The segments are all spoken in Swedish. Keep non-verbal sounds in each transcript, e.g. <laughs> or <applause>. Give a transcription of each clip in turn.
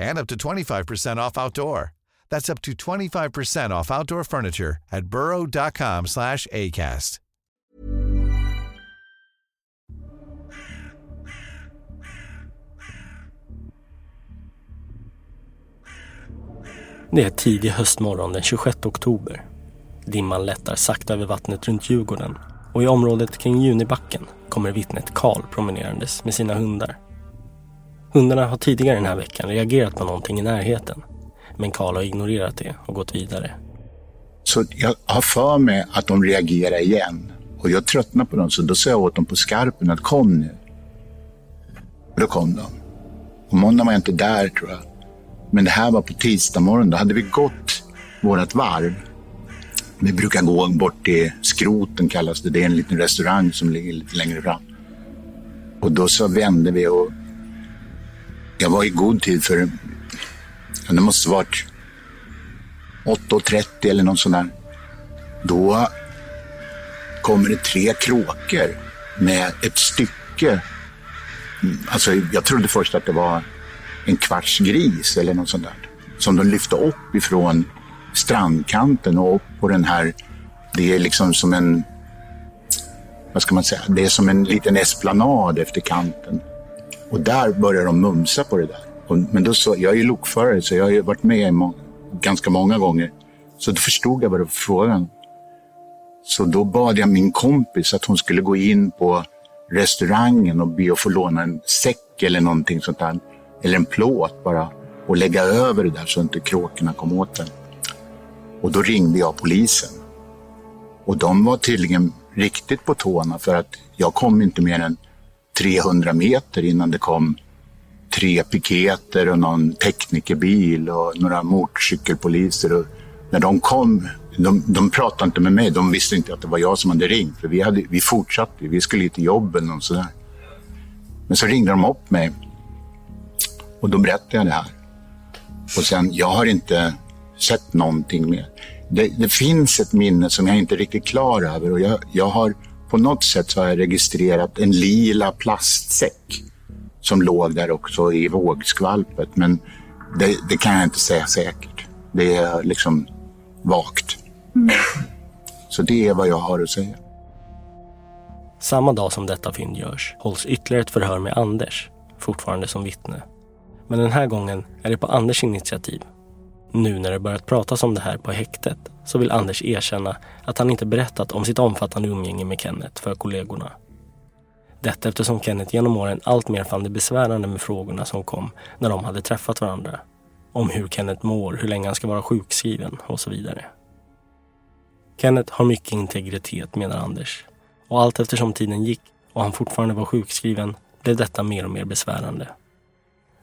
and up to 25% off outdoor. That's up to 25% off outdoor furniture at burrow.com slash ACAST. Det är tidig höstmorgon den 26 oktober. Dimman lättar sakta över vattnet runt Djurgården och i området kring Junibacken kommer vittnet Karl promenerandes med sina hundar. Hundarna har tidigare den här veckan reagerat på någonting i närheten. Men Karl har ignorerat det och gått vidare. Så jag har för mig att de reagerar igen. Och jag tröttnar på dem, så då sa jag åt dem på skarpen att kom nu. Och då kom de. Och måndag var jag inte där tror jag. Men det här var på tisdag morgon. Då hade vi gått vårt varv. Vi brukar gå bort till Skroten kallas det. Det är en liten restaurang som ligger lite längre fram. Och då så vände vi och jag var i god tid för, ja, det måste varit 8.30 eller något sånt där. Då kommer det tre kråkor med ett stycke. Alltså, jag trodde först att det var en kvarts gris eller något sånt där. Som de lyfte upp ifrån strandkanten och upp på den här. Det är liksom som en, vad ska man säga, det är som en liten esplanad efter kanten. Och där började de mumsa på det där. Och, men då så, jag är ju lokförare så jag har ju varit med må ganska många gånger. Så då förstod jag vad det var frågan. Så då bad jag min kompis att hon skulle gå in på restaurangen och be att få låna en säck eller någonting sånt där. Eller en plåt bara. Och lägga över det där så inte kråkorna kom åt den. Och då ringde jag polisen. Och de var tydligen riktigt på tårna för att jag kom inte mer än 300 meter innan det kom tre piketer och någon teknikerbil och några motorcykelpoliser. Och när de kom, de, de pratade inte med mig, de visste inte att det var jag som hade ringt. För vi, hade, vi fortsatte, vi skulle till jobben och sådär. Men så ringde de upp mig och då berättade jag det här. Och sen, jag har inte sett någonting mer. Det, det finns ett minne som jag inte är riktigt klar över och jag, jag har på något sätt så har jag registrerat en lila plastsäck som låg där också i vågskvalpet. Men det, det kan jag inte säga säkert. Det är liksom vagt. Mm. Så det är vad jag har att säga. Samma dag som detta fynd görs hålls ytterligare ett förhör med Anders, fortfarande som vittne. Men den här gången är det på Anders initiativ. Nu när det börjat pratas om det här på häktet så vill Anders erkänna att han inte berättat om sitt omfattande umgänge med Kenneth för kollegorna. Detta eftersom Kenneth genom åren alltmer fann det besvärande med frågorna som kom när de hade träffat varandra. Om hur Kenneth mår, hur länge han ska vara sjukskriven och så vidare. Kenneth har mycket integritet menar Anders. Och allt eftersom tiden gick och han fortfarande var sjukskriven blev detta mer och mer besvärande.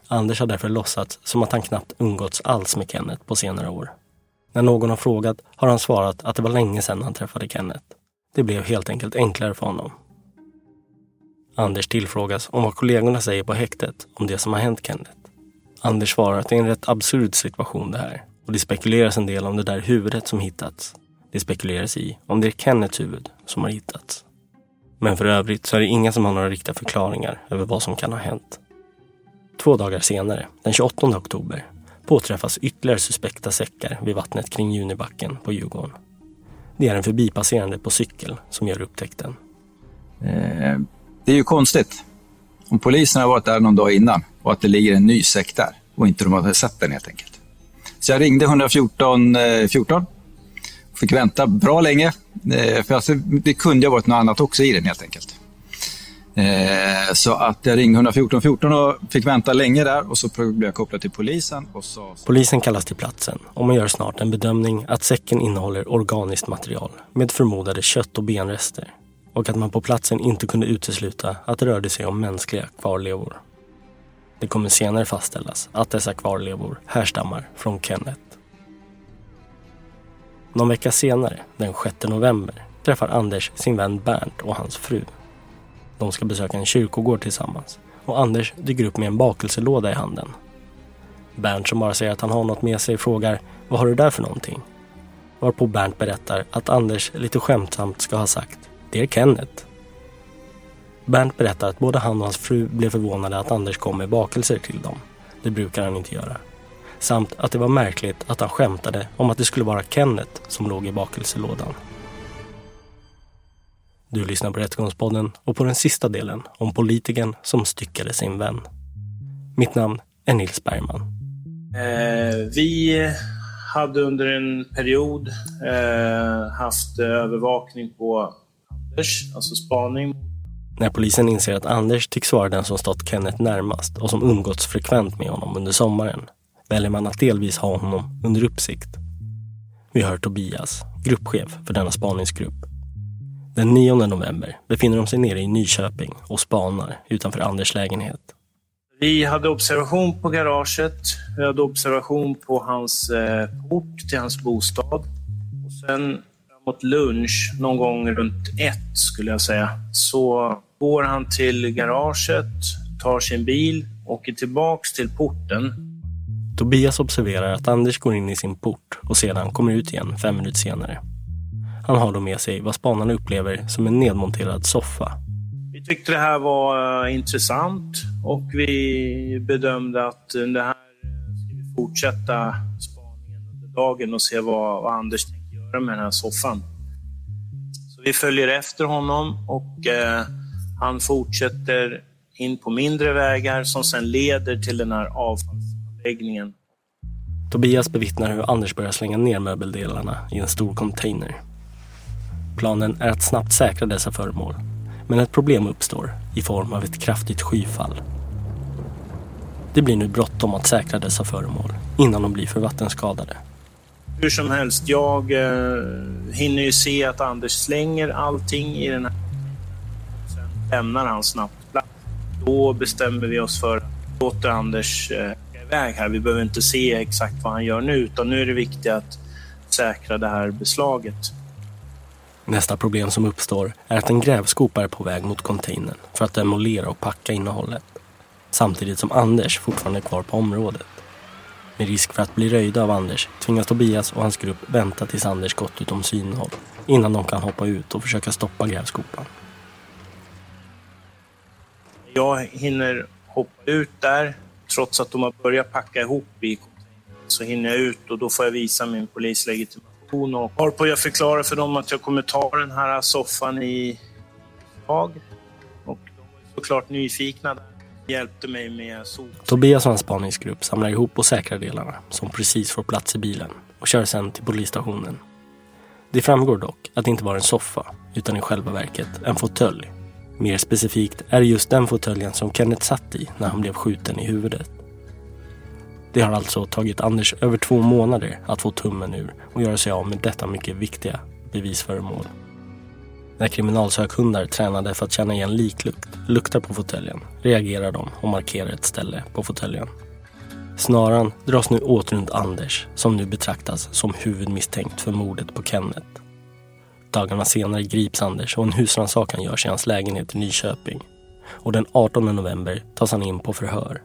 Anders har därför låtsats som att han knappt umgåtts alls med Kenneth på senare år. När någon har frågat har han svarat att det var länge sedan han träffade Kenneth. Det blev helt enkelt enklare för honom. Anders tillfrågas om vad kollegorna säger på häktet om det som har hänt Kenneth. Anders svarar att det är en rätt absurd situation det här och det spekuleras en del om det där huvudet som hittats. Det spekuleras i om det är Kenneths huvud som har hittats. Men för övrigt så är det inga som har några riktiga förklaringar över vad som kan ha hänt. Två dagar senare, den 28 oktober, påträffas ytterligare suspekta säckar vid vattnet kring Junibacken på Djurgården. Det är en förbipasserande på cykel som gör upptäckten. Eh, det är ju konstigt. Om polisen har varit där någon dag innan och att det ligger en ny säck där och inte de har sett den helt enkelt. Så jag ringde 114 eh, 14. Fick vänta bra länge. Eh, för alltså, det kunde ha varit något annat också i den helt enkelt. Eh, så att jag ringde 114 14 och fick vänta länge där och så blev jag kopplad till polisen. Och så... Polisen kallas till platsen och man gör snart en bedömning att säcken innehåller organiskt material med förmodade kött och benrester och att man på platsen inte kunde utesluta att det rörde sig om mänskliga kvarlevor. Det kommer senare fastställas att dessa kvarlevor härstammar från Kenneth. Någon vecka senare, den 6 november, träffar Anders sin vän Bernt och hans fru. De ska besöka en kyrkogård tillsammans och Anders dyker upp med en bakelselåda i handen. Bernt som bara säger att han har något med sig frågar vad har du där för någonting? Varpå Bernt berättar att Anders lite skämtsamt ska ha sagt det är Kenneth. Bernt berättar att både han och hans fru blev förvånade att Anders kom med bakelser till dem. Det brukar han inte göra. Samt att det var märkligt att han skämtade om att det skulle vara Kenneth som låg i bakelselådan. Du lyssnar på Rättegångspodden och på den sista delen om politikern som styckade sin vän. Mitt namn är Nils Bergman. Eh, vi hade under en period eh, haft övervakning på Anders, alltså spaning. När polisen inser att Anders tycks vara den som stått Kenneth närmast och som umgåtts frekvent med honom under sommaren väljer man att delvis ha honom under uppsikt. Vi hör Tobias, gruppchef för denna spaningsgrupp. Den 9 november befinner de sig nere i Nyköping och spanar utanför Anders lägenhet. Vi hade observation på garaget. Vi hade observation på hans eh, port till hans bostad. Och sen mot lunch, någon gång runt ett skulle jag säga, så går han till garaget, tar sin bil, åker tillbaks till porten. Tobias observerar att Anders går in i sin port och sedan kommer ut igen fem minuter senare. Han har då med sig vad spanarna upplever som en nedmonterad soffa. Vi tyckte det här var uh, intressant och vi bedömde att det här ska vi fortsätta spaningen under dagen och se vad, vad Anders göra med den här soffan. Så vi följer efter honom och eh, han fortsätter in på mindre vägar som sedan leder till den här avfallsanläggningen. Tobias bevittnar hur Anders börjar slänga ner möbeldelarna i en stor container. Planen är att snabbt säkra dessa föremål, men ett problem uppstår i form av ett kraftigt skyfall. Det blir nu bråttom att säkra dessa föremål innan de blir för vattenskadade. Hur som helst, jag eh, hinner ju se att Anders slänger allting i den här. Sen lämnar han snabbt plats. Då bestämmer vi oss för att låta Anders eh, iväg här. Vi behöver inte se exakt vad han gör nu, utan nu är det viktigt att säkra det här beslaget. Nästa problem som uppstår är att en grävskopa är på väg mot containern för att demolera och packa innehållet. Samtidigt som Anders fortfarande är kvar på området. Med risk för att bli röjda av Anders tvingas Tobias och hans grupp vänta tills Anders gått utom synhåll innan de kan hoppa ut och försöka stoppa grävskopan. Jag hinner hoppa ut där trots att de har börjat packa ihop i containern så hinner jag ut och då får jag visa min polislegitimation och har på jag förklarar för dem att jag kommer ta den här soffan i Haag. Och de var såklart nyfikna hjälpte mig med sop. Tobias och hans spaningsgrupp samlar ihop och säkrar delarna som precis får plats i bilen och kör sedan till polisstationen. Det framgår dock att det inte var en soffa utan i själva verket en fåtölj. Mer specifikt är det just den fåtöljen som Kenneth satt i när han blev skjuten i huvudet. Det har alltså tagit Anders över två månader att få tummen ur och göra sig av med detta mycket viktiga bevisföremål. När kriminalsökhundar tränade för att känna igen liklukt, luktar på fåtöljen, reagerar de och markerar ett ställe på fåtöljen. Snaran dras nu åt runt Anders som nu betraktas som huvudmisstänkt för mordet på Kenneth. Dagarna senare grips Anders och en husrannsakan görs i hans lägenhet i Nyköping. Och den 18 november tas han in på förhör.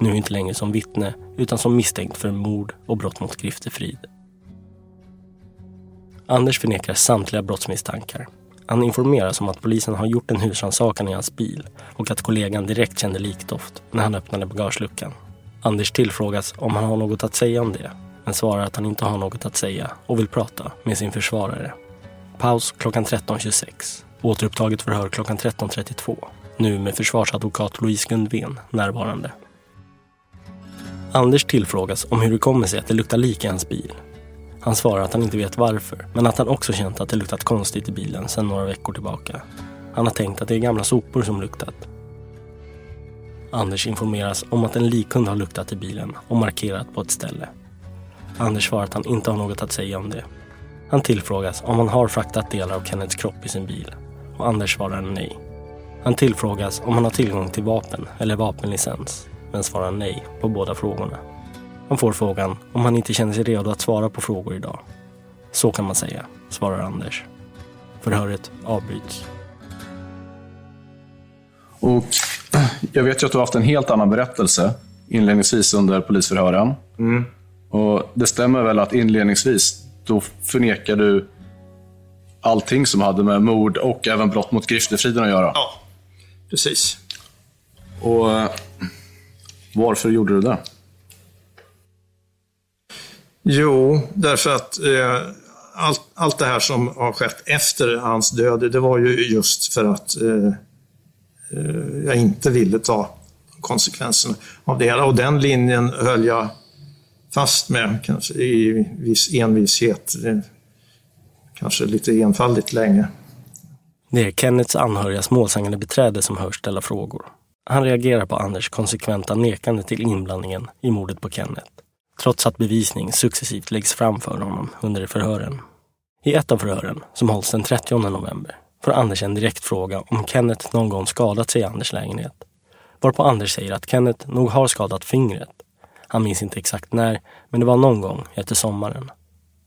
Nu inte längre som vittne utan som misstänkt för mord och brott mot griftefrid. Anders förnekar samtliga brottsmisstankar. Han informeras om att polisen har gjort en husrannsakan i hans bil och att kollegan direkt kände likdoft när han öppnade bagageluckan. Anders tillfrågas om han har något att säga om det, men svarar att han inte har något att säga och vill prata med sin försvarare. Paus klockan 13.26. Återupptaget förhör klockan 13.32. Nu med försvarsadvokat Louise Gundven närvarande. Anders tillfrågas om hur det kommer sig att det luktar lik i hans bil. Han svarar att han inte vet varför, men att han också känt att det luktat konstigt i bilen sedan några veckor tillbaka. Han har tänkt att det är gamla sopor som luktat. Anders informeras om att en likhund har luktat i bilen och markerat på ett ställe. Anders svarar att han inte har något att säga om det. Han tillfrågas om han har fraktat delar av Kennets kropp i sin bil och Anders svarar nej. Han tillfrågas om han har tillgång till vapen eller vapenlicens men svarar nej på båda frågorna. Han får frågan om han inte känner sig redo att svara på frågor idag. Så kan man säga, svarar Anders. Förhöret avbryts. Och jag vet ju att du har haft en helt annan berättelse inledningsvis under polisförhören. Mm. Och Det stämmer väl att inledningsvis då förnekar du allting som hade med mord och även brott mot griftefriden att göra? Ja, precis. Och varför gjorde du det? Jo, därför att eh, allt, allt det här som har skett efter hans död, det var ju just för att eh, eh, jag inte ville ta konsekvenserna av det hela. Och den linjen höll jag fast med, kanske i viss envishet. Eh, Kanske lite enfaldigt länge. Det är Kennets anhörigas målsägande beträde som hörs ställa frågor. Han reagerar på Anders konsekventa nekande till inblandningen i mordet på Kenneth. Trots att bevisning successivt läggs fram för honom under förhören. I ett av förhören, som hålls den 30 november, får Anders en direkt fråga om Kenneth någon gång skadat sig i Anders lägenhet. Varpå Anders säger att Kenneth nog har skadat fingret. Han minns inte exakt när, men det var någon gång efter sommaren.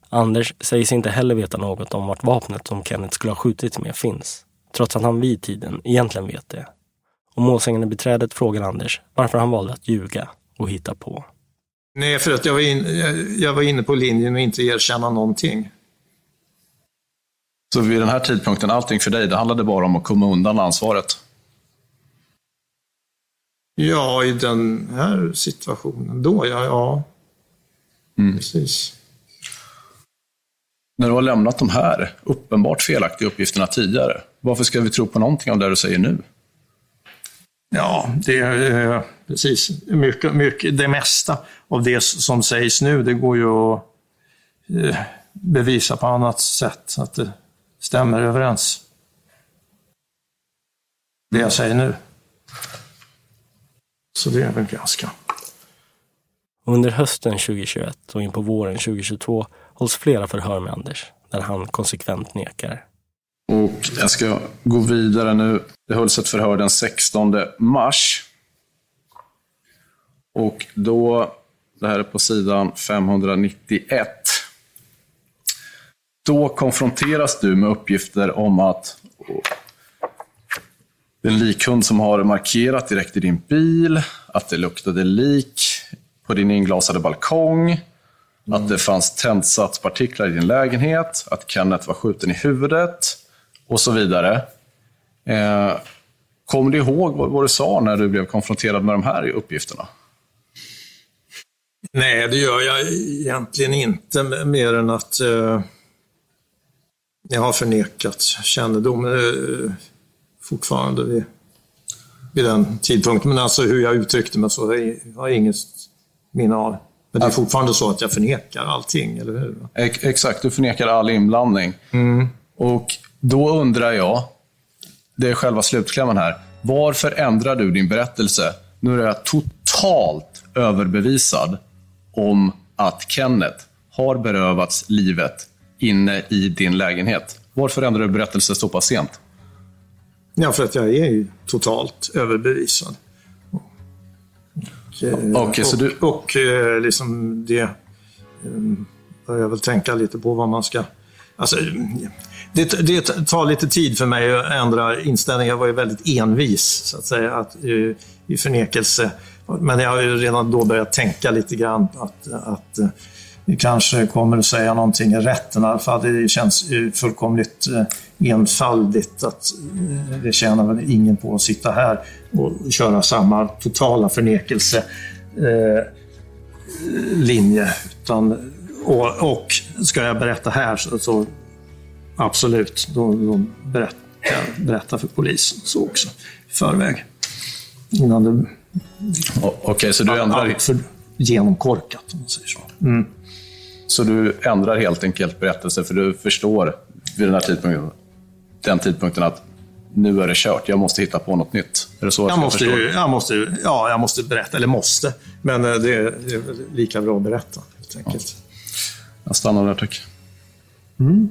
Anders säger sig inte heller veta något om vart vapnet som Kenneth skulle ha skjutits med finns, trots att han vid tiden egentligen vet det. Och målsägande beträdet frågar Anders varför han valde att ljuga och hitta på. Nej, för att jag var, in, jag- var inne på linjen och inte erkänna någonting. Så vid den här tidpunkten, allting för dig, det handlade bara om att komma undan ansvaret? Ja, i den här situationen då, ja. ja. Precis. När du har lämnat de här uppenbart felaktiga uppgifterna tidigare, varför ska vi tro på någonting av det du säger nu? Ja, det är eh, precis. Mycket, mycket, det mesta av det som sägs nu, det går ju att eh, bevisa på annat sätt, att det stämmer överens. Det jag säger nu. Så det är väl ganska... Under hösten 2021 och in på våren 2022 hålls flera förhör med Anders, där han konsekvent nekar. Och jag ska gå vidare nu. Det hölls ett förhör den 16 mars. Och då, det här är på sidan 591. Då konfronteras du med uppgifter om att det är en likhund som har markerat direkt i din bil, att det luktade lik på din inglasade balkong, att det fanns tändsatspartiklar i din lägenhet, att Kenneth var skjuten i huvudet och så vidare. Eh, Kommer du ihåg vad, vad du sa när du blev konfronterad med de här uppgifterna? Nej, det gör jag egentligen inte, mer än att eh, jag har förnekat kännedom eh, fortfarande vid, vid den tidpunkten. Men alltså hur jag uttryckte mig så jag har jag inget minne av. Men det är fortfarande så att jag förnekar allting, eller hur? Ex- Exakt, du förnekar all inblandning. Och då undrar jag, det är själva slutklämmen här. Varför ändrar du din berättelse? Nu är jag totalt överbevisad om att Kenneth har berövats livet inne i din lägenhet. Varför ändrar du berättelse så pass sent? Ja, för att jag är ju totalt överbevisad. Och, eh, så och, du- och eh, liksom det eh, börjar väl tänka lite på vad man ska... Alltså, det, det tar lite tid för mig att ändra inställning. Jag var ju väldigt envis, så att säga, att, eh, i förnekelse. Men jag har ju redan då börjat tänka lite grann att, att eh, vi kanske kommer att säga någonting i rätten i alla fall. Det känns ju fullkomligt eh, enfaldigt att eh, det tjänar väl ingen på att sitta här och köra samma totala förnekelse linje. Utan, och, och ska jag berätta här så, så absolut, då, då berättar jag berätta för polisen så också i förväg. Innan det Okej, okay, så du ändrar... För genomkorkat om man säger så. Mm. Så du ändrar helt enkelt berättelse för du förstår vid den här tidpunkten, den tidpunkten att nu är det kört, jag måste hitta på något nytt. Är det så jag, jag måste, jag, måste, ja, jag måste berätta, eller måste, men eh, det är, det är lika bra att berätta helt enkelt. Ja. Jag stannar där tack. Mm.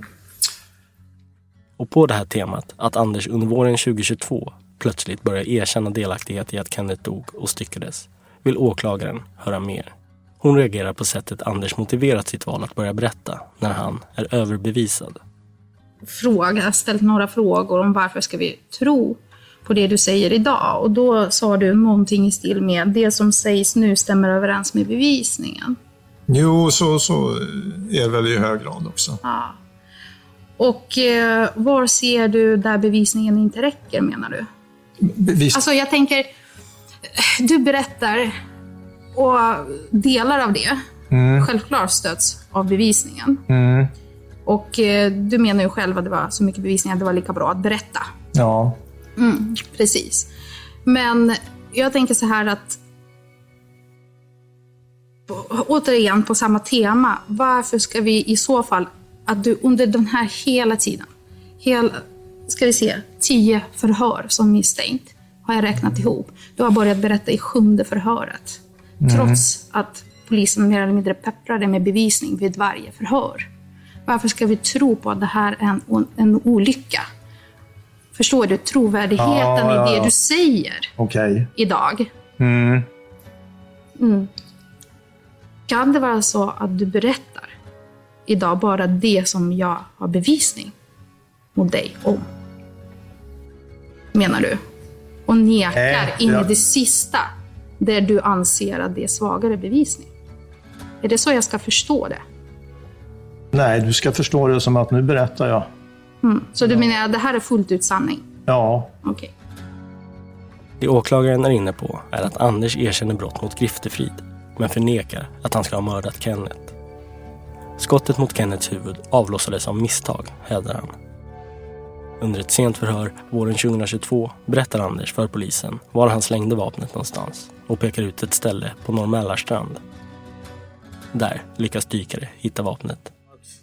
Och på det här temat, att Anders under våren 2022 plötsligt börjar erkänna delaktighet i att Kenneth dog och styckades, vill åklagaren höra mer. Hon reagerar på sättet Anders motiverat sitt val att börja berätta när han är överbevisad. Fråga, ställt några frågor om varför ska vi tro på det du säger idag? Och då sa du någonting i stil med det som sägs nu stämmer överens med bevisningen. Jo, så, så är det väl i hög grad också. Ja. Och eh, var ser du där bevisningen inte räcker menar du? Bevis... Alltså jag tänker, du berättar och delar av det mm. självklart stöds av bevisningen. Mm. Och eh, du menar ju själv att det var så mycket bevisning att det var lika bra att berätta. Ja. Mm, precis. Men jag tänker så här att återigen på samma tema. Varför ska vi i så fall, att du under den här hela tiden, hela, ska vi se, tio förhör som misstänkt, har jag räknat ihop. Du har börjat berätta i sjunde förhöret. Mm. Trots att polisen mer eller mindre pepprade med bevisning vid varje förhör. Varför ska vi tro på att det här är en, en olycka? Förstår du? Trovärdigheten ja, ja, ja. i det du säger okay. idag. Mm. Mm. Kan det vara så att du berättar idag bara det som jag har bevisning mot dig om? Menar du? Och nekar äh, in i det sista där du anser att det är svagare bevisning. Är det så jag ska förstå det? Nej, du ska förstå det som att nu berättar jag. Mm. Så du ja. menar att det här är fullt ut sanning? Ja. Okej. Okay. Det åklagaren är inne på är att Anders erkänner brott mot Griftefrid, men förnekar att han ska ha mördat Kenneth. Skottet mot Kennets huvud avlossades av misstag, hävdar han. Under ett sent förhör våren 2022 berättar Anders för polisen var han slängde vapnet någonstans och pekar ut ett ställe på Norr Där lyckas dykare hitta vapnet.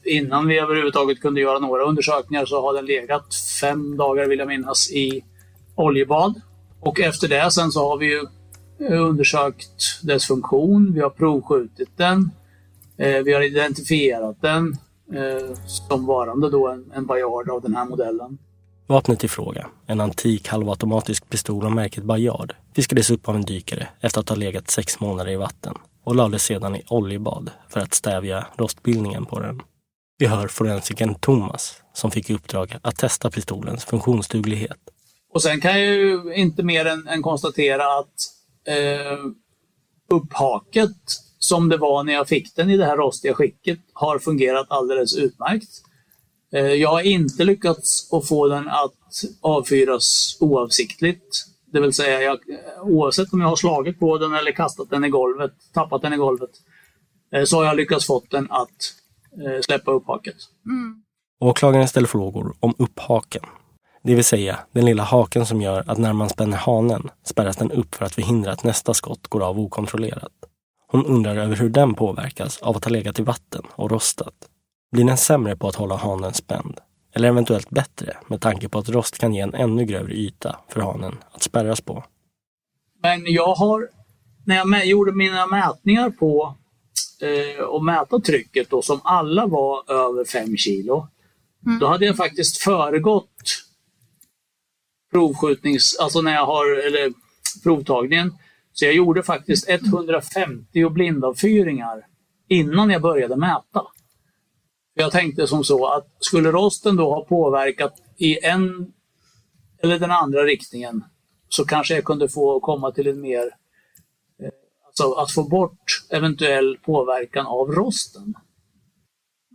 Innan vi överhuvudtaget kunde göra några undersökningar så har den legat fem dagar, vill jag minnas, i oljebad. Och efter det sen så har vi ju undersökt dess funktion, vi har provskjutit den, vi har identifierat den eh, som varande då en, en Bayard av den här modellen. Vapnet i fråga, en antik halvautomatisk pistol av märket Bayard, fiskades upp av en dykare efter att ha legat sex månader i vatten och lades sedan i oljebad för att stävja rostbildningen på den. Vi hör forensikern Thomas som fick i uppdrag att testa pistolens funktionsduglighet. Och sen kan jag ju inte mer än, än konstatera att eh, upphaket som det var när jag fick den i det här rostiga skicket har fungerat alldeles utmärkt. Eh, jag har inte lyckats att få den att avfyras oavsiktligt. Det vill säga, jag, oavsett om jag har slagit på den eller kastat den i golvet, tappat den i golvet, eh, så har jag lyckats få den att eh, släppa upp haket. Mm. Åklagaren ställer frågor om upphaken. Det vill säga den lilla haken som gör att när man spänner hanen spärras den upp för att förhindra att nästa skott går av okontrollerat. Hon undrar över hur den påverkas av att ha legat i vatten och rostat. Blir den sämre på att hålla hanen spänd? Eller eventuellt bättre med tanke på att rost kan ge en ännu grövre yta för hanen att spärras på? Men jag har, när jag gjorde mina mätningar på eh, och mäta trycket då, som alla var över 5 kilo, mm. då hade jag faktiskt föregått provskjutnings, alltså när jag har, eller provtagningen. Så jag gjorde faktiskt 150 blindavfyringar innan jag började mäta. Jag tänkte som så att skulle rosten då ha påverkat i en eller den andra riktningen så kanske jag kunde få komma till en mer, eh, Alltså att få bort eventuell påverkan av rosten.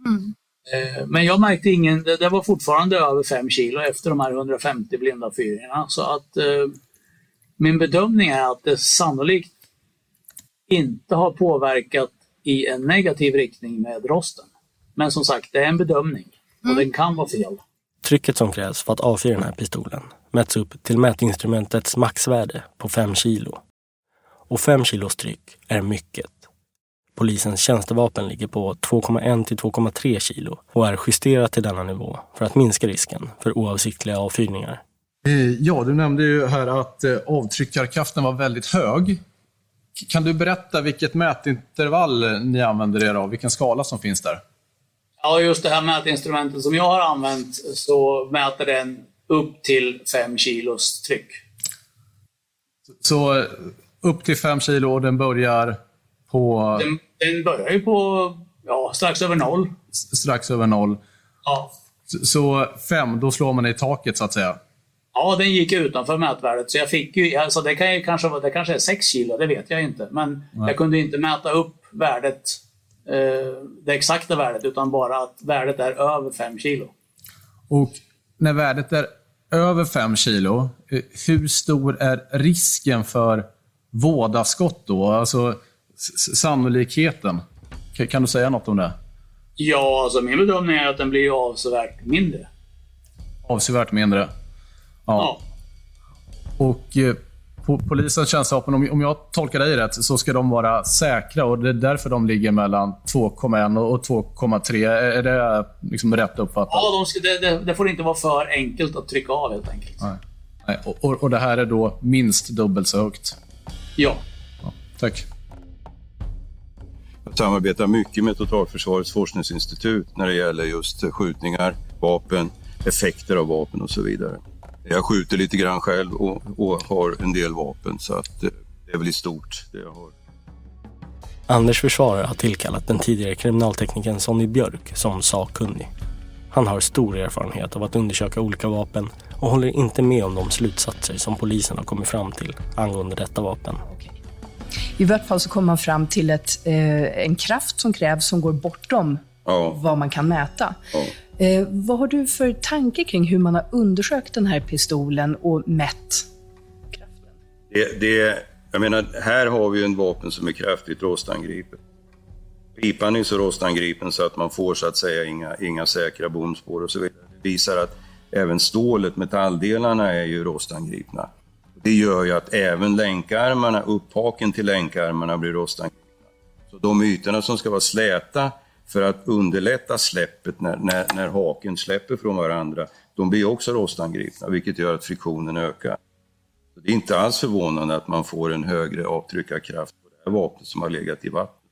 Mm. Eh, Men jag märkte ingen, det var fortfarande över 5 kilo efter de här 150 blinda fyringarna. Så att eh, min bedömning är att det sannolikt inte har påverkat i en negativ riktning med rosten. Men som sagt, det är en bedömning och den kan vara fel. Trycket som krävs för att avfyra den här pistolen mäts upp till mätinstrumentets maxvärde på 5 kilo. Och 5 kilos tryck är mycket. Polisens tjänstevapen ligger på 2,1 till 2,3 kilo och är justerat till denna nivå för att minska risken för oavsiktliga avfyrningar. Eh, Ja, du nämnde ju här att eh, avtryckarkraften var väldigt hög. Kan du berätta vilket mätintervall ni använder er av? Vilken skala som finns där? Ja, just det här mätinstrumentet som jag har använt så mäter den upp till 5 kilos tryck. Så eh, upp till 5 kilo och den börjar på Den, den börjar ju på ja, strax över noll. strax över noll. Ja. Så 5, då slår man i taket så att säga. Ja, den gick utanför mätvärdet. Så jag fick ju, alltså det, kan ju kanske, vara- det kanske är 6 kilo, det vet jag inte. Men Nej. jag kunde inte mäta upp värdet, eh, det exakta värdet, utan bara att värdet är över 5 kilo. Och när värdet är över 5 kilo, eh, hur stor är risken för vådaskott då? Alltså sannolikheten. Kan du säga något om det? Ja, alltså min bedömning är att den blir avsevärt mindre. Avsevärt mindre. Ja. Och eh, på polisens tjänstevapen, om om jag tolkar dig rätt, så ska de vara säkra och det är därför de ligger mellan 2,1 och 2,3. Är det liksom rätt uppfattat? Ja, de ska, det, det, det får inte vara för enkelt att trycka av helt enkelt. Nej. Nej, och, och, och det här är då minst dubbelt så högt? Ja. Tack. Jag samarbetar mycket med Totalförsvarets forskningsinstitut när det gäller just skjutningar, vapen, effekter av vapen och så vidare. Jag skjuter lite grann själv och, och har en del vapen så att eh, det är väl i stort det jag har. Anders försvarare har tillkallat den tidigare kriminalteknikern Sonny Björk som sakkunnig. Han har stor erfarenhet av att undersöka olika vapen och håller inte med om de slutsatser som polisen har kommit fram till angående detta vapen. I vart fall så kommer man fram till ett, eh, en kraft som krävs som går bortom Ja. vad man kan mäta. Eh, vad har du för tanke kring hur man har undersökt den här pistolen och mätt? Det, det, jag menar, här har vi en vapen som är kraftigt rostangripen. Pipan är så rostangripen så att man får så att säga inga, inga säkra bomspår och så vidare. Det visar att även stålet, metalldelarna, är ju rostangripna. Det gör ju att även länkarmarna, upphaken till länkarmarna blir rostangripna. Så de ytorna som ska vara släta för att underlätta släppet när, när, när haken släpper från varandra, de blir också rostangripna, vilket gör att friktionen ökar. Så det är inte alls förvånande att man får en högre avtryckarkraft på det här vapnet som har legat i vatten.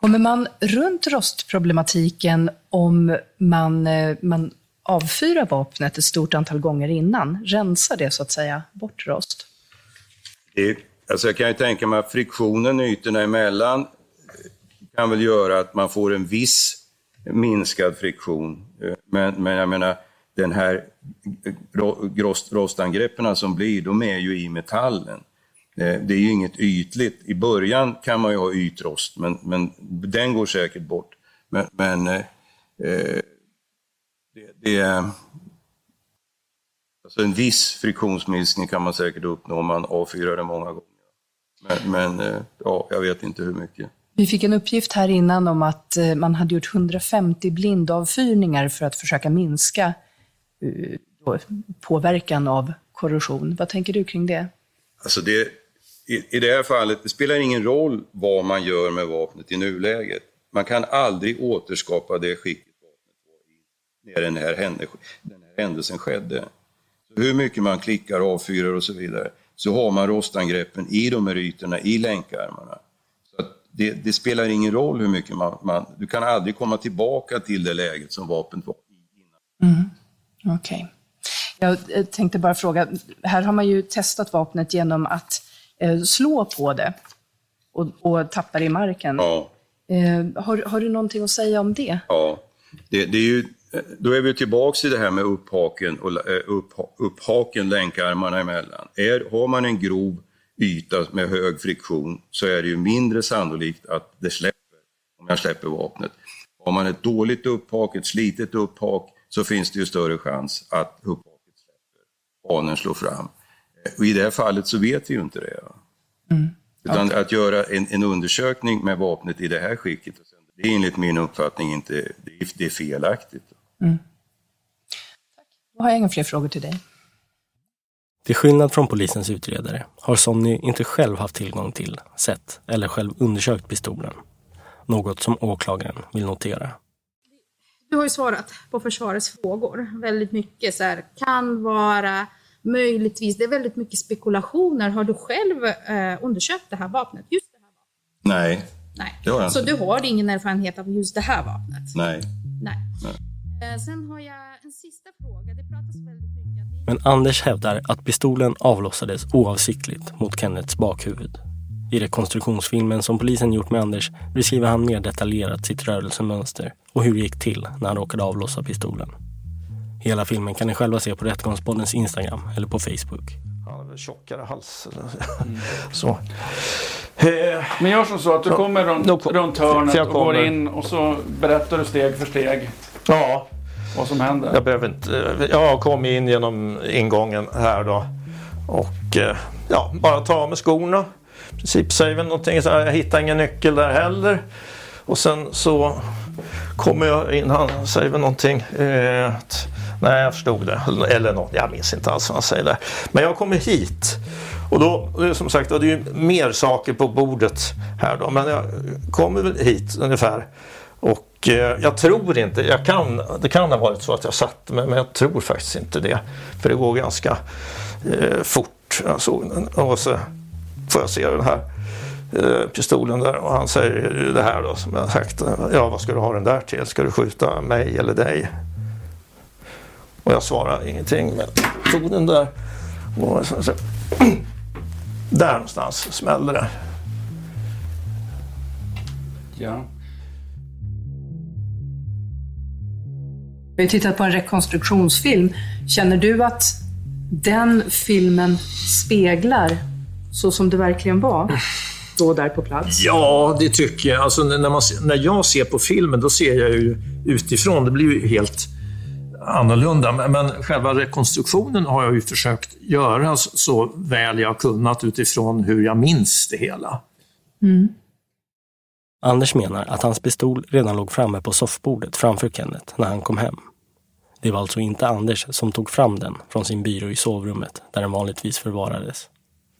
Kommer man runt rostproblematiken om man, eh, man avfyrar vapnet ett stort antal gånger innan? Rensar det så att säga bort rost? Det, alltså jag kan ju tänka mig att friktionen ytorna emellan kan väl göra att man får en viss minskad friktion. Eh, men, men jag menar, den här rost, rostangreppen som blir, de är ju i metallen. Eh, det är ju inget ytligt. I början kan man ju ha ytrost, men, men den går säkert bort. Men, men eh, eh, det, det är... Alltså en viss friktionsminskning kan man säkert uppnå om man avfyrar det många gånger. Men, men eh, ja, jag vet inte hur mycket. Vi fick en uppgift här innan om att eh, man hade gjort 150 blindavfyrningar för att försöka minska eh, påverkan av korrosion. Vad tänker du kring det? Alltså det, i, I det här fallet, det spelar ingen roll vad man gör med vapnet i nuläget. Man kan aldrig återskapa det skicket vapnet var i när den här, den här händelsen skedde. Så hur mycket man klickar, avfyrar och så vidare, så har man rostangreppen i de här ytorna, i länkarmarna. Det, det spelar ingen roll hur mycket man, man... Du kan aldrig komma tillbaka till det läget som vapnet var Mm. Okej. Jag eh, tänkte bara fråga, här har man ju testat vapnet genom att eh, slå på det och, och tappa det i marken. Ja. Eh, har, har du någonting att säga om det? Ja, det, det är ju, då är vi tillbaks i det här med upphaken, och, eh, upp, upphaken länkarmarna emellan. Är, har man en grov yta med hög friktion så är det ju mindre sannolikt att det släpper om jag släpper vapnet. Har man ett dåligt upphak, ett slitet upphak, så finns det ju större chans att upphaket släpper, hanen slår fram. Och I det här fallet så vet vi ju inte det. Mm. Utan att göra en, en undersökning med vapnet i det här skicket, det är enligt min uppfattning inte, det är, det är felaktigt. Mm. Då har jag inga fler frågor till dig. Till skillnad från polisens utredare har Sonny inte själv haft tillgång till, sett eller själv undersökt pistolen. Något som åklagaren vill notera. Du har ju svarat på försvarets frågor. Väldigt mycket så här, kan vara, möjligtvis. Det är väldigt mycket spekulationer. Har du själv eh, undersökt det här vapnet? Just det här vapnet? Nej, Nej. det har jag Så du har ingen erfarenhet av just det här vapnet? Nej. Nej. Nej. Eh, sen har jag en sista fråga. Det pratas väldigt mycket. Men Anders hävdar att pistolen avlossades oavsiktligt mot Kennets bakhuvud. I rekonstruktionsfilmen som polisen gjort med Anders beskriver han mer detaljerat sitt rörelsemönster och hur det gick till när han råkade avlossa pistolen. Hela filmen kan ni själva se på Rättegångspoddens Instagram eller på Facebook. Han har väl tjockare hals. Mm. Så. Men gör som så att du kommer runt, runt hörnet och går kommer. in och så berättar du steg för steg Ja, vad som händer. jag behöver inte... Jag kom in genom ingången här då. Och eh, ja, bara ta av mig skorna. I princip säger väl någonting så här, jag hittar ingen nyckel där heller. Och sen så kommer jag in, han säger väl någonting. Eh, nej, jag förstod det. Eller något, jag minns inte alls vad han säger där. Men jag kommer hit. Och då, det som sagt, det är ju mer saker på bordet här då. Men jag kommer väl hit ungefär. Och Eh, jag tror inte, jag kan, det kan ha varit så att jag satte mig, men jag tror faktiskt inte det. För det går ganska eh, fort. Jag såg den. Och så får jag se den här eh, pistolen där och han säger det här då som jag sagt. Ja, vad ska du ha den där till? Ska du skjuta mig eller dig? Och jag svarar ingenting men tog den där och så, så, <clears throat> där någonstans smällde det. Ja. Vi har tittat på en rekonstruktionsfilm. Känner du att den filmen speglar så som det verkligen var då där på plats? Ja, det tycker jag. Alltså, när, man, när jag ser på filmen, då ser jag ju utifrån. Det blir ju helt annorlunda. Men, men själva rekonstruktionen har jag ju försökt göra så, väl jag kunnat utifrån hur jag minns det hela. Mm. Anders menar att hans pistol redan låg framme på soffbordet framför Kenneth när han kom hem. Det var alltså inte Anders som tog fram den från sin byrå i sovrummet där den vanligtvis förvarades.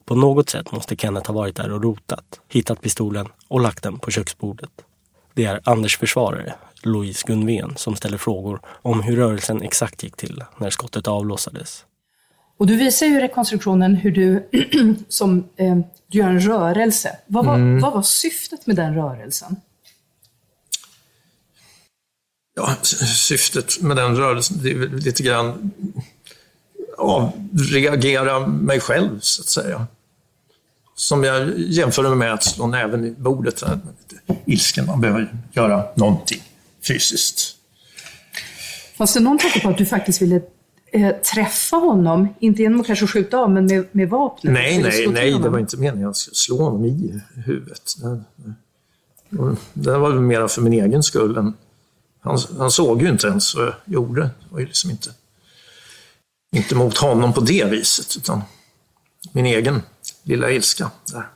På något sätt måste Kenneth ha varit där och rotat, hittat pistolen och lagt den på köksbordet. Det är Anders försvarare, Louise Gunven, som ställer frågor om hur rörelsen exakt gick till när skottet avlossades. Och du visar ju i rekonstruktionen hur du, <clears throat> som, eh, du gör en rörelse. Vad var, Mm. vad var syftet med den rörelsen? Ja, syftet med den rörelsen det är väl lite grann avreagera mig själv, så att säga. Som jag jämför med att slå näven i bordet. Här. Lite ilsken, man behöver göra någonting fysiskt. Fanns det någon tanke på att du faktiskt ville eh, träffa honom? Inte genom att kanske skjuta av, men med, med vapnet? Nej, nej, nej, det var inte meningen att jag skulle slå honom i huvudet. Det, det var mera för min egen skull. Än, han, han såg ju inte ens vad jag gjorde. Det var ju liksom inte, inte mot honom på det viset, utan min egen lilla ilska. Där.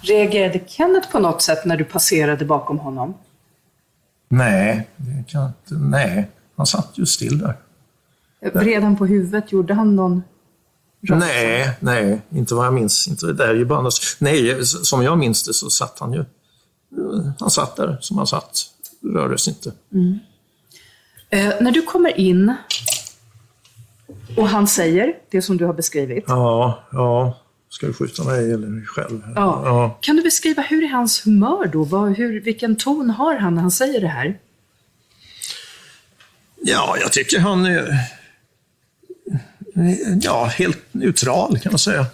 Reagerade Kenneth på något sätt när du passerade bakom honom? Nej, det kan jag inte, nej, han satt ju still där. Vred han på huvudet? Gjorde han någon rörelse? Nej, nej, inte vad jag minns. Inte, det är ju bara nej, som jag minns det så satt han ju. Han satt där som han satt, rörde sig inte. Mm. Eh, när du kommer in och han säger det som du har beskrivit. Ja, ja. Ska du skjuta mig eller dig själv? Ja. Kan du beskriva hur är hans humör då? Vad, hur, vilken ton har han när han säger det här? Ja, jag tycker han är ja, helt neutral kan man säga.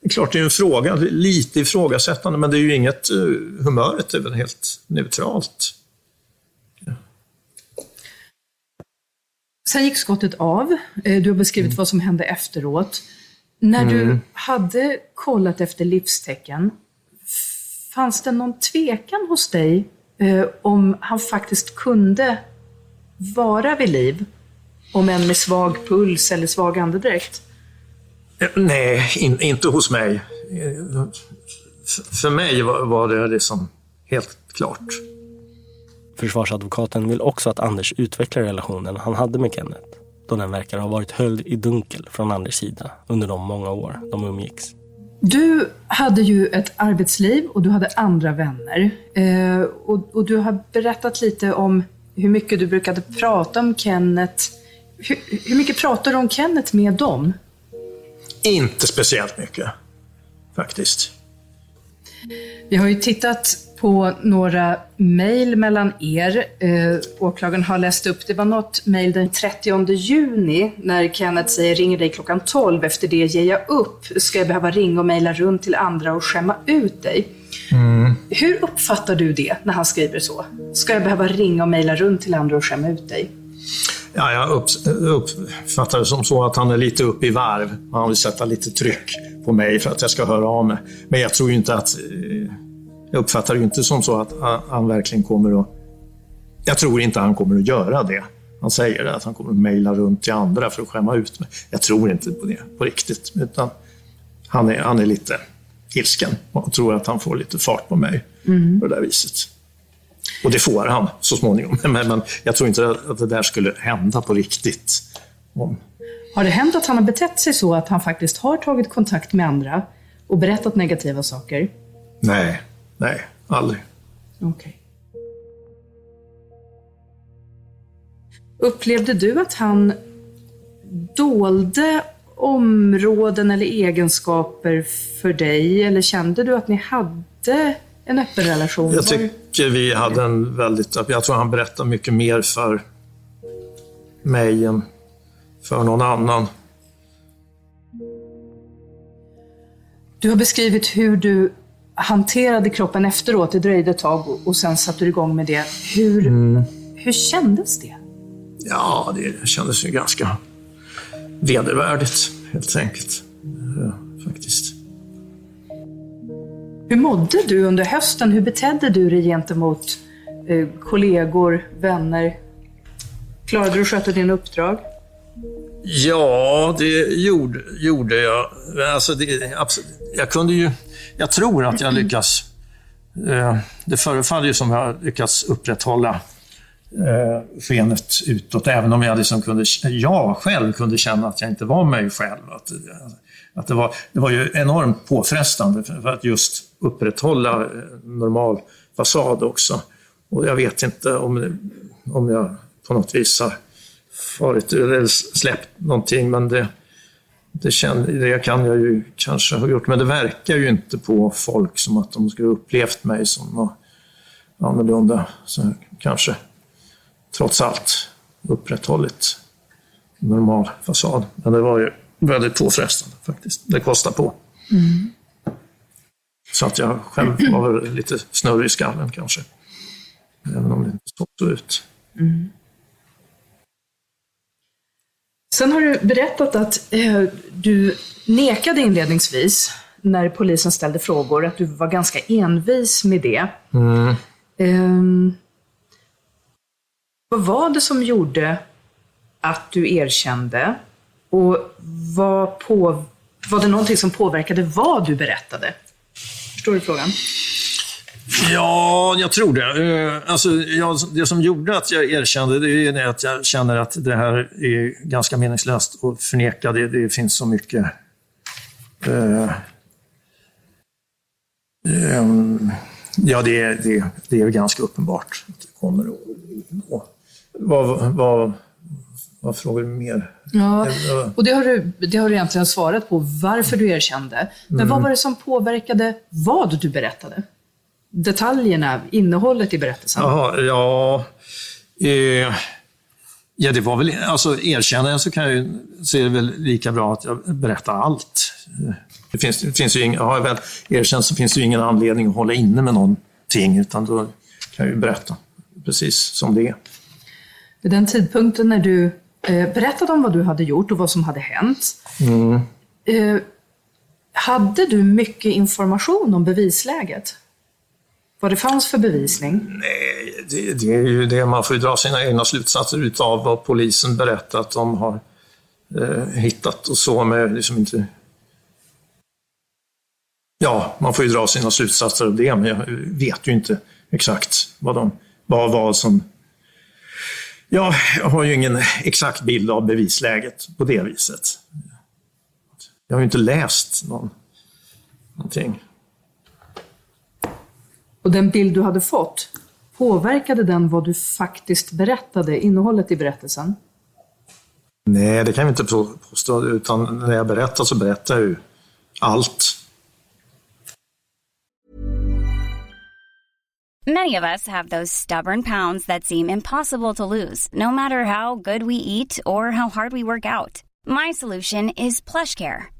Det är klart det är en fråga, lite ifrågasättande, men det är ju inget, eh, humöret är väl helt neutralt. Sen gick skottet av. Eh, Du har beskrivit Mm. vad som hände efteråt. När du Mm. hade kollat efter livstecken, fanns det någon tvekan hos dig eh, om han faktiskt kunde vara vid liv? Om än med svag puls eller svag andedräkt? Eh, Nej, in, inte hos mig. Eh, För mig var, var det liksom helt klart. Försvarsadvokaten vill också att Anders utvecklar relationen han hade med Kenneth då den verkar ha varit höljd i dunkel från Anders sida under de många år de umgicks. Du hade ju ett arbetsliv och du hade andra vänner. Eh, och, och du har berättat lite om hur mycket du brukade prata om Kenneth. Hur, hur mycket pratar du om Kenneth med dem? Inte speciellt mycket, faktiskt. Vi har ju tittat på några mejl mellan er. Eh, åklagaren har läst upp, det var något mejl den 30 juni när Kenneth säger ringer dig klockan 12. Efter det ger jag upp. Ska jag behöva ringa och mejla runt till andra och skämma ut dig? Hur uppfattar du det när han skriver så? Ska jag behöva ringa och mejla runt till andra och skämma ut dig? Ja, jag upp, uppfattar det som så att han är lite upp i varv. Han vill sätta lite tryck på mig för att jag ska höra av mig. Men jag tror ju inte att... Jag uppfattar det inte som så att han- verkligen kommer att... Jag tror inte han kommer att göra det. Han säger det, att han kommer att mejla runt till andra för att skämma ut mig. Jag tror inte på det på riktigt. Utan han är, han är lite ilsken och tror att han får lite fart på mig på det där viset. Och det får han så småningom. <laughs> Men, men jag tror inte att det där skulle hända på riktigt. Om, Har det hänt att han har betett sig så att han faktiskt har tagit kontakt med andra och berättat negativa saker? nej, nej, aldrig. Okej. Upplevde du att han dolde områden eller egenskaper för dig? Eller kände du att ni hade en öppen relation? Jag tycker vi hade en väldigt... Jag tror han berättar mycket mer för mig än för någon annan. Du har beskrivit hur du hanterade kroppen efteråt. Det dröjde ett tag och- sen satte du igång med det. Hur, Mm. hur kändes det? Ja, det kändes ju ganska vedervärdigt, helt enkelt. Ja, faktiskt. Hur mådde du under hösten? Hur betedde du dig gentemot eh, kollegor, vänner? Klarade du att sköta dina uppdrag? Ja, det gjorde, gjorde jag. Alltså det, absolut, jag kunde ju... Jag tror att jag lyckas... Eh, det förefaller ju som jag lyckats upprätthålla eh, skenet utåt, även om jag, liksom kunde, jag själv kunde känna att jag inte var mig själv. Att, att det, var, det var ju enormt påfrestande för, för att just upprätthålla eh, normal fasad också. Och jag vet inte om, om jag på något vis har farit eller släppt någonting, men det, det, kände, det kan jag ju kanske ha gjort. Men det verkar ju inte på folk som att de skulle upplevt mig som något annorlunda. Så kanske trots allt upprätthållit normal fasad. Men det var ju väldigt påfrestande faktiskt. Det kostar på. Så att jag själv var lite snurrig i skallen kanske. Även om det inte såg så ut. Sen har du berättat att eh, du nekade inledningsvis när polisen ställde frågor, att du var ganska envis med det. Mm. Ehm, vad var det som gjorde att du erkände? Och vad på, var det någonting som påverkade vad du berättade? Förstår du frågan? Ja, jag tror det. Eh, Alltså, jag, det som gjorde att jag erkände det är att jag känner att det här är ganska meningslöst att förneka. Det, det finns så mycket... Eh, ehm, ja, det, är- det, det är ganska uppenbart att det kommer att... och- Vad, vad, vad frågar du mer? Ja, och det har, du, det har du egentligen svarat på, varför du erkände. Men Mm. vad var det som påverkade vad du berättade? Detaljerna, innehållet i berättelsen? Jaha, ja... Eh, ja, det var väl... Alltså, erkänner jag så kan jag ju... Så är det väl lika bra att jag berättar allt. Det finns, det finns ju ingen, har jag väl erkänt så finns det ju ingen anledning att hålla inne med någonting, utan då kan jag ju berätta precis som det är. Vid den tidpunkten när du eh, berättade om vad du hade gjort och vad som hade hänt, Mm. Eh, hade du mycket information om bevisläget? Vad det fanns för bevisning? Nej, det, det är ju det. Man får ju dra sina egna slutsatser utav vad polisen berättat att de har eh, hittat och så. Men liksom inte... Ja, man får ju dra sina slutsatser av det, men jag vet ju inte exakt vad de vad, vad som... Ja, jag har ju ingen exakt bild av bevisläget på det viset. Jag har ju inte läst någon, någonting. Och den bild du hade fått, påverkade den vad du faktiskt berättade, innehållet i berättelsen? Nej, det kan vi inte påstå, utan när jag berättar så berättar jag ju allt. Many of us have those stubborn pounds that seem impossible to lose, no matter how good we eat or how hard we work out. My solution is PlushCare.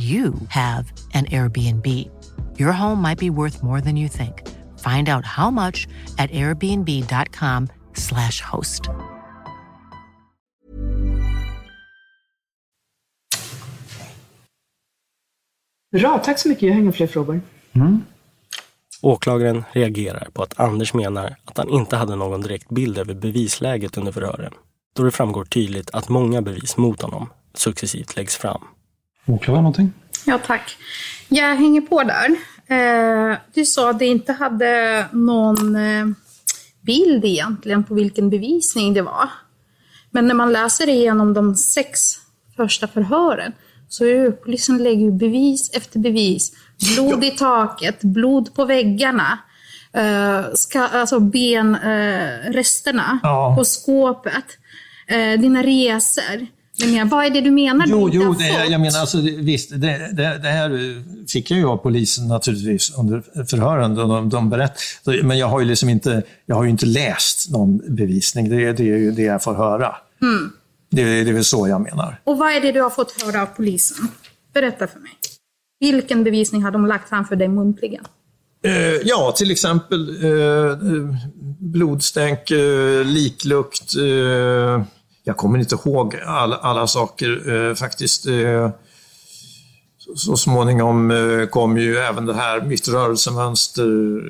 you have an Airbnb. Your home might be worth more than you think. Find out how much at airbnb.com/slash host. Bra, tack så mycket. Jag har inga fler frågor. Mm. Åklagaren reagerar på att Anders menar att han inte hade någon direkt bild över bevisläget under förhören, då det framgår tydligt att många bevis mot honom successivt läggs fram. Åklagaren någonting? Ja, tack. Jag hänger på där. Eh, du sa att det inte hade någon eh, bild egentligen på vilken bevisning det var. Men när man läser igenom de sex första förhören så är polisen lägger bevis efter bevis. Blod i taket, blod på väggarna, eh, ska, alltså benresterna Ja. på skåpet, dina resor. Men vad är det du menar du Jo, inte jo det, fått? jag menar alltså, visst, det, det, det här fick jag ju av polisen naturligtvis under förhören. De, de berätt, men jag har ju liksom inte, jag har ju inte läst någon bevisning. Det, det är ju det jag får höra. Mm. Det, det är väl så jag menar. Och vad är det du har fått höra av polisen? Berätta för mig. Vilken bevisning har de lagt framför dig muntligen? Eh, ja, till exempel eh, blodstänk, eh, liklukt. Eh, jag kommer inte ihåg alla, alla saker eh, faktiskt. Eh, så, så småningom eh, kom ju även det här mitt rörelsemönster.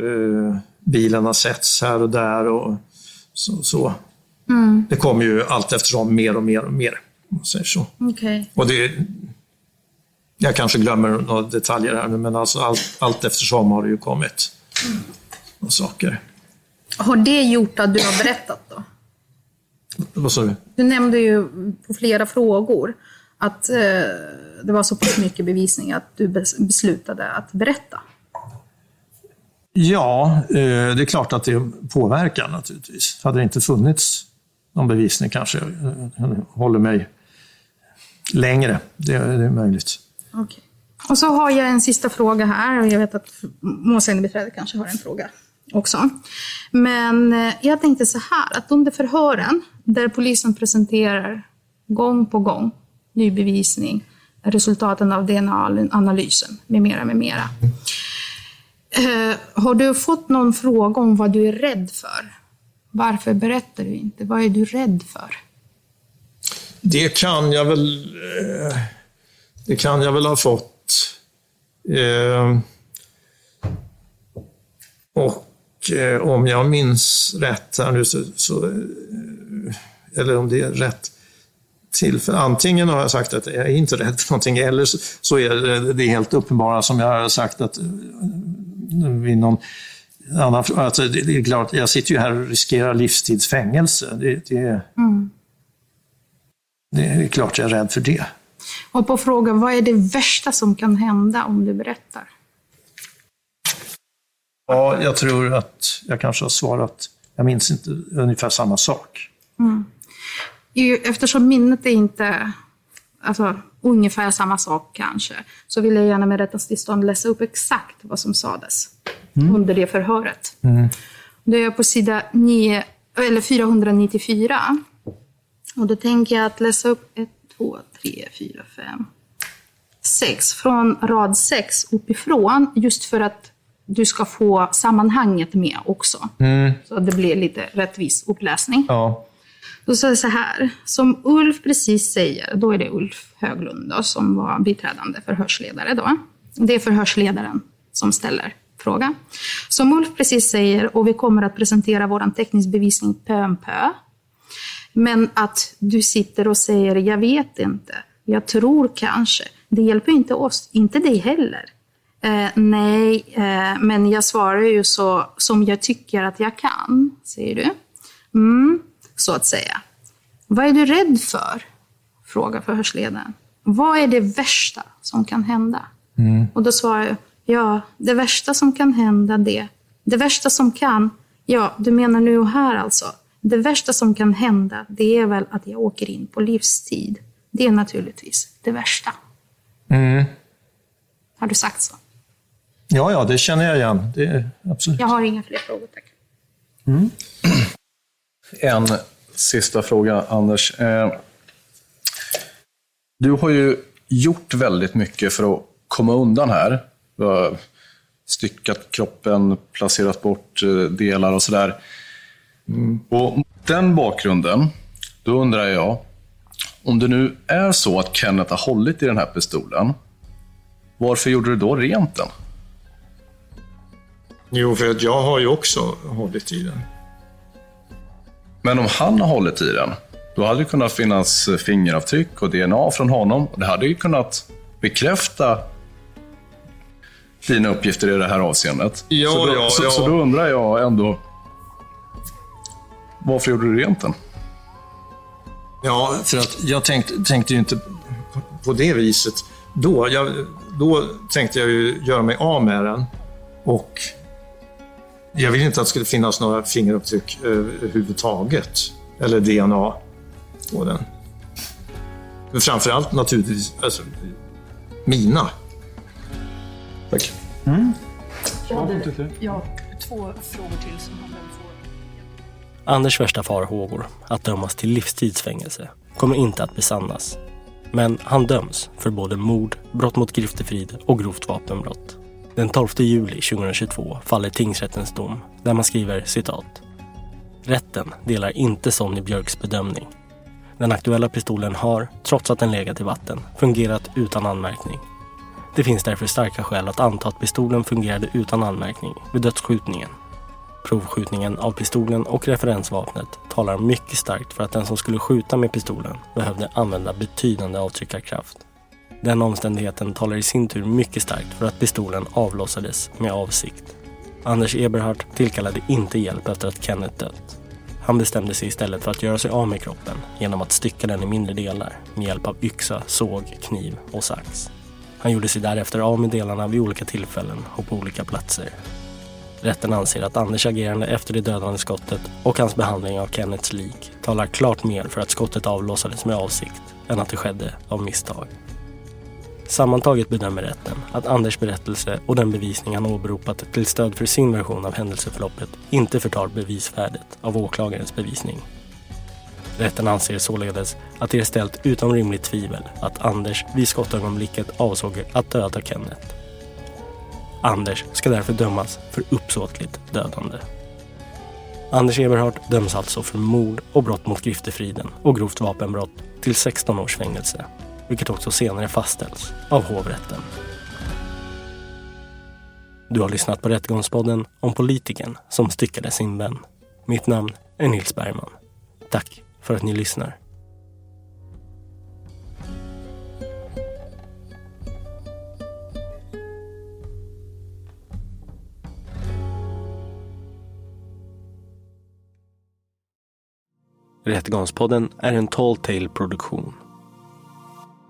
Eh, bilen har setts här och där och så. så. Mm. Det kommer ju allt eftersom mer och mer och mer. Om säger så. Okej. Och det, jag kanske glömmer några detaljer här nu, men alltså allt, allt eftersom har det ju kommit några saker. Har det gjort att du har berättat då? Vad sa du? Du nämnde ju på flera frågor att eh, det var så pass mycket bevisning att du bes- beslutade att berätta. Ja, eh, det är klart att det påverkar naturligtvis. Hade det inte funnits någon bevisning kanske jag håller mig längre. Det, det är möjligt. Okay. Och så har jag en sista fråga här och jag vet att målsägandebiträdet kanske har en fråga också. Men eh, jag tänkte så här, att under förhören där polisen presenterar gång på gång ny bevisning, resultaten av DNA-analysen med mera, med mera. Eh, har du fått någon fråga om vad du är rädd för? Varför berättar du inte? Vad är du rädd för? Det kan jag väl, eh, det kan jag väl ha fått. Eh, och eh, om jag minns rätt här nu så, så eh, eller om det är rätt tillfälle. Antingen har jag sagt att jag är inte rädd för någonting eller så är det, det helt uppenbara som jag har sagt att vid någon annan alltså det, det är klart, jag sitter ju här och riskerar livstidsfängelse. Det, det, mm. det är klart jag är rädd för det. Och på frågan, vad är det värsta som kan hända om du berättar? Ja, jag tror att jag kanske har svarat, jag minns inte, ungefär samma sak. Mm. Eftersom minnet är inte alltså, ungefär samma sak kanske, så vill jag gärna med rättens tillstånd läsa upp exakt vad som sades mm. under det förhöret. Mm. Det är på sida 9, eller 494. Och då tänker jag att läsa upp 1, 2, 3, 4, 5, 6. Från rad 6 uppifrån, just för att du ska få sammanhanget med också. Mm. Så det blir lite rättvis uppläsning. Ja. Då sa jag så här, som Ulf precis säger, då är det Ulf Höglund då, som var biträdande förhörsledare då. Det är förhörsledaren som ställer frågan. Som Ulf precis säger, och vi kommer att presentera vår teknisk bevisning pö om pö. Men att du sitter och säger, jag vet inte, jag tror kanske. Det hjälper inte oss, inte dig heller. Eh, nej, eh, men jag svarar ju så som jag tycker att jag kan, säger du. Mm så att säga. Vad är du rädd för? Frågar förhörsledaren. Vad är det värsta som kan hända? Mm. Och då svarar jag, ja, det värsta som kan hända det. Det värsta som kan, ja, du menar nu och här alltså. Det värsta som kan hända, det är väl att jag åker in på livstid. Det är naturligtvis det värsta. Mm. Har du sagt så? Ja, ja, det känner jag igen. Det, absolut. Jag har inga fler frågor, tack. Mm. En sista fråga, Anders. Eh, du har ju gjort väldigt mycket för att komma undan här. Du har styckat kroppen, placerat bort eh, delar och sådär. Mm. Och mot den bakgrunden, då undrar jag, om det nu är så att Kenneth har hållit i den här pistolen, varför gjorde du då rent den? Jo, för att jag har ju också hållit i den. Men om han har hållit i den, då hade det kunnat finnas fingeravtryck och DNA från honom. Det hade ju kunnat bekräfta dina uppgifter i det här avseendet. Ja, så, då, ja, så, ja. så då undrar jag ändå, varför gjorde du rent den? Ja, för att jag tänkte, tänkte ju inte på det viset då. Jag, då tänkte jag ju göra mig av med den och jag vill inte att det skulle finnas några fingeravtryck överhuvudtaget. Eller DNA på den. Men framförallt naturligtvis alltså, mina. Tack. Mm. Jag har två frågor till som han får. Anders värsta farhågor, att dömas till livstidsfängelse, kommer inte att besannas. Men han döms för både mord, brott mot griftefrid och grovt vapenbrott. Den 12 juli 2022 faller tingsrättens dom där man skriver citat. Rätten delar inte Sonny Björks bedömning. Den aktuella pistolen har, trots att den legat i vatten, fungerat utan anmärkning. Det finns därför starka skäl att anta att pistolen fungerade utan anmärkning vid dödsskjutningen. Provskjutningen av pistolen och referensvapnet talar mycket starkt för att den som skulle skjuta med pistolen behövde använda betydande avtryckarkraft. Den omständigheten talar i sin tur mycket starkt för att pistolen avlossades med avsikt. Anders Eberhardt tillkallade inte hjälp efter att Kenneth dött. Han bestämde sig istället för att göra sig av med kroppen genom att stycka den i mindre delar med hjälp av yxa, såg, kniv och sax. Han gjorde sig därefter av med delarna vid olika tillfällen och på olika platser. Rätten anser att Anders agerande efter det dödande skottet och hans behandling av Kennets lik talar klart mer för att skottet avlossades med avsikt än att det skedde av misstag. Sammantaget bedömer rätten att Anders berättelse och den bevisning han åberopat till stöd för sin version av händelseförloppet inte förtar bevisvärdet av åklagarens bevisning. Rätten anser således att det är ställt utom rimligt tvivel att Anders vid skottögonblicket avsåg att döda Kenneth. Anders ska därför dömas för uppsåtligt dödande. Anders Eberhardt döms alltså för mord och brott mot griftefriden och grovt vapenbrott till 16 års fängelse vilket också senare fastställs av hovrätten. Du har lyssnat på Rättegångspodden om politikern som styckade sin vän. Mitt namn är Nils Bergman. Tack för att ni lyssnar. Rättegångspodden är en Tall Tale produktion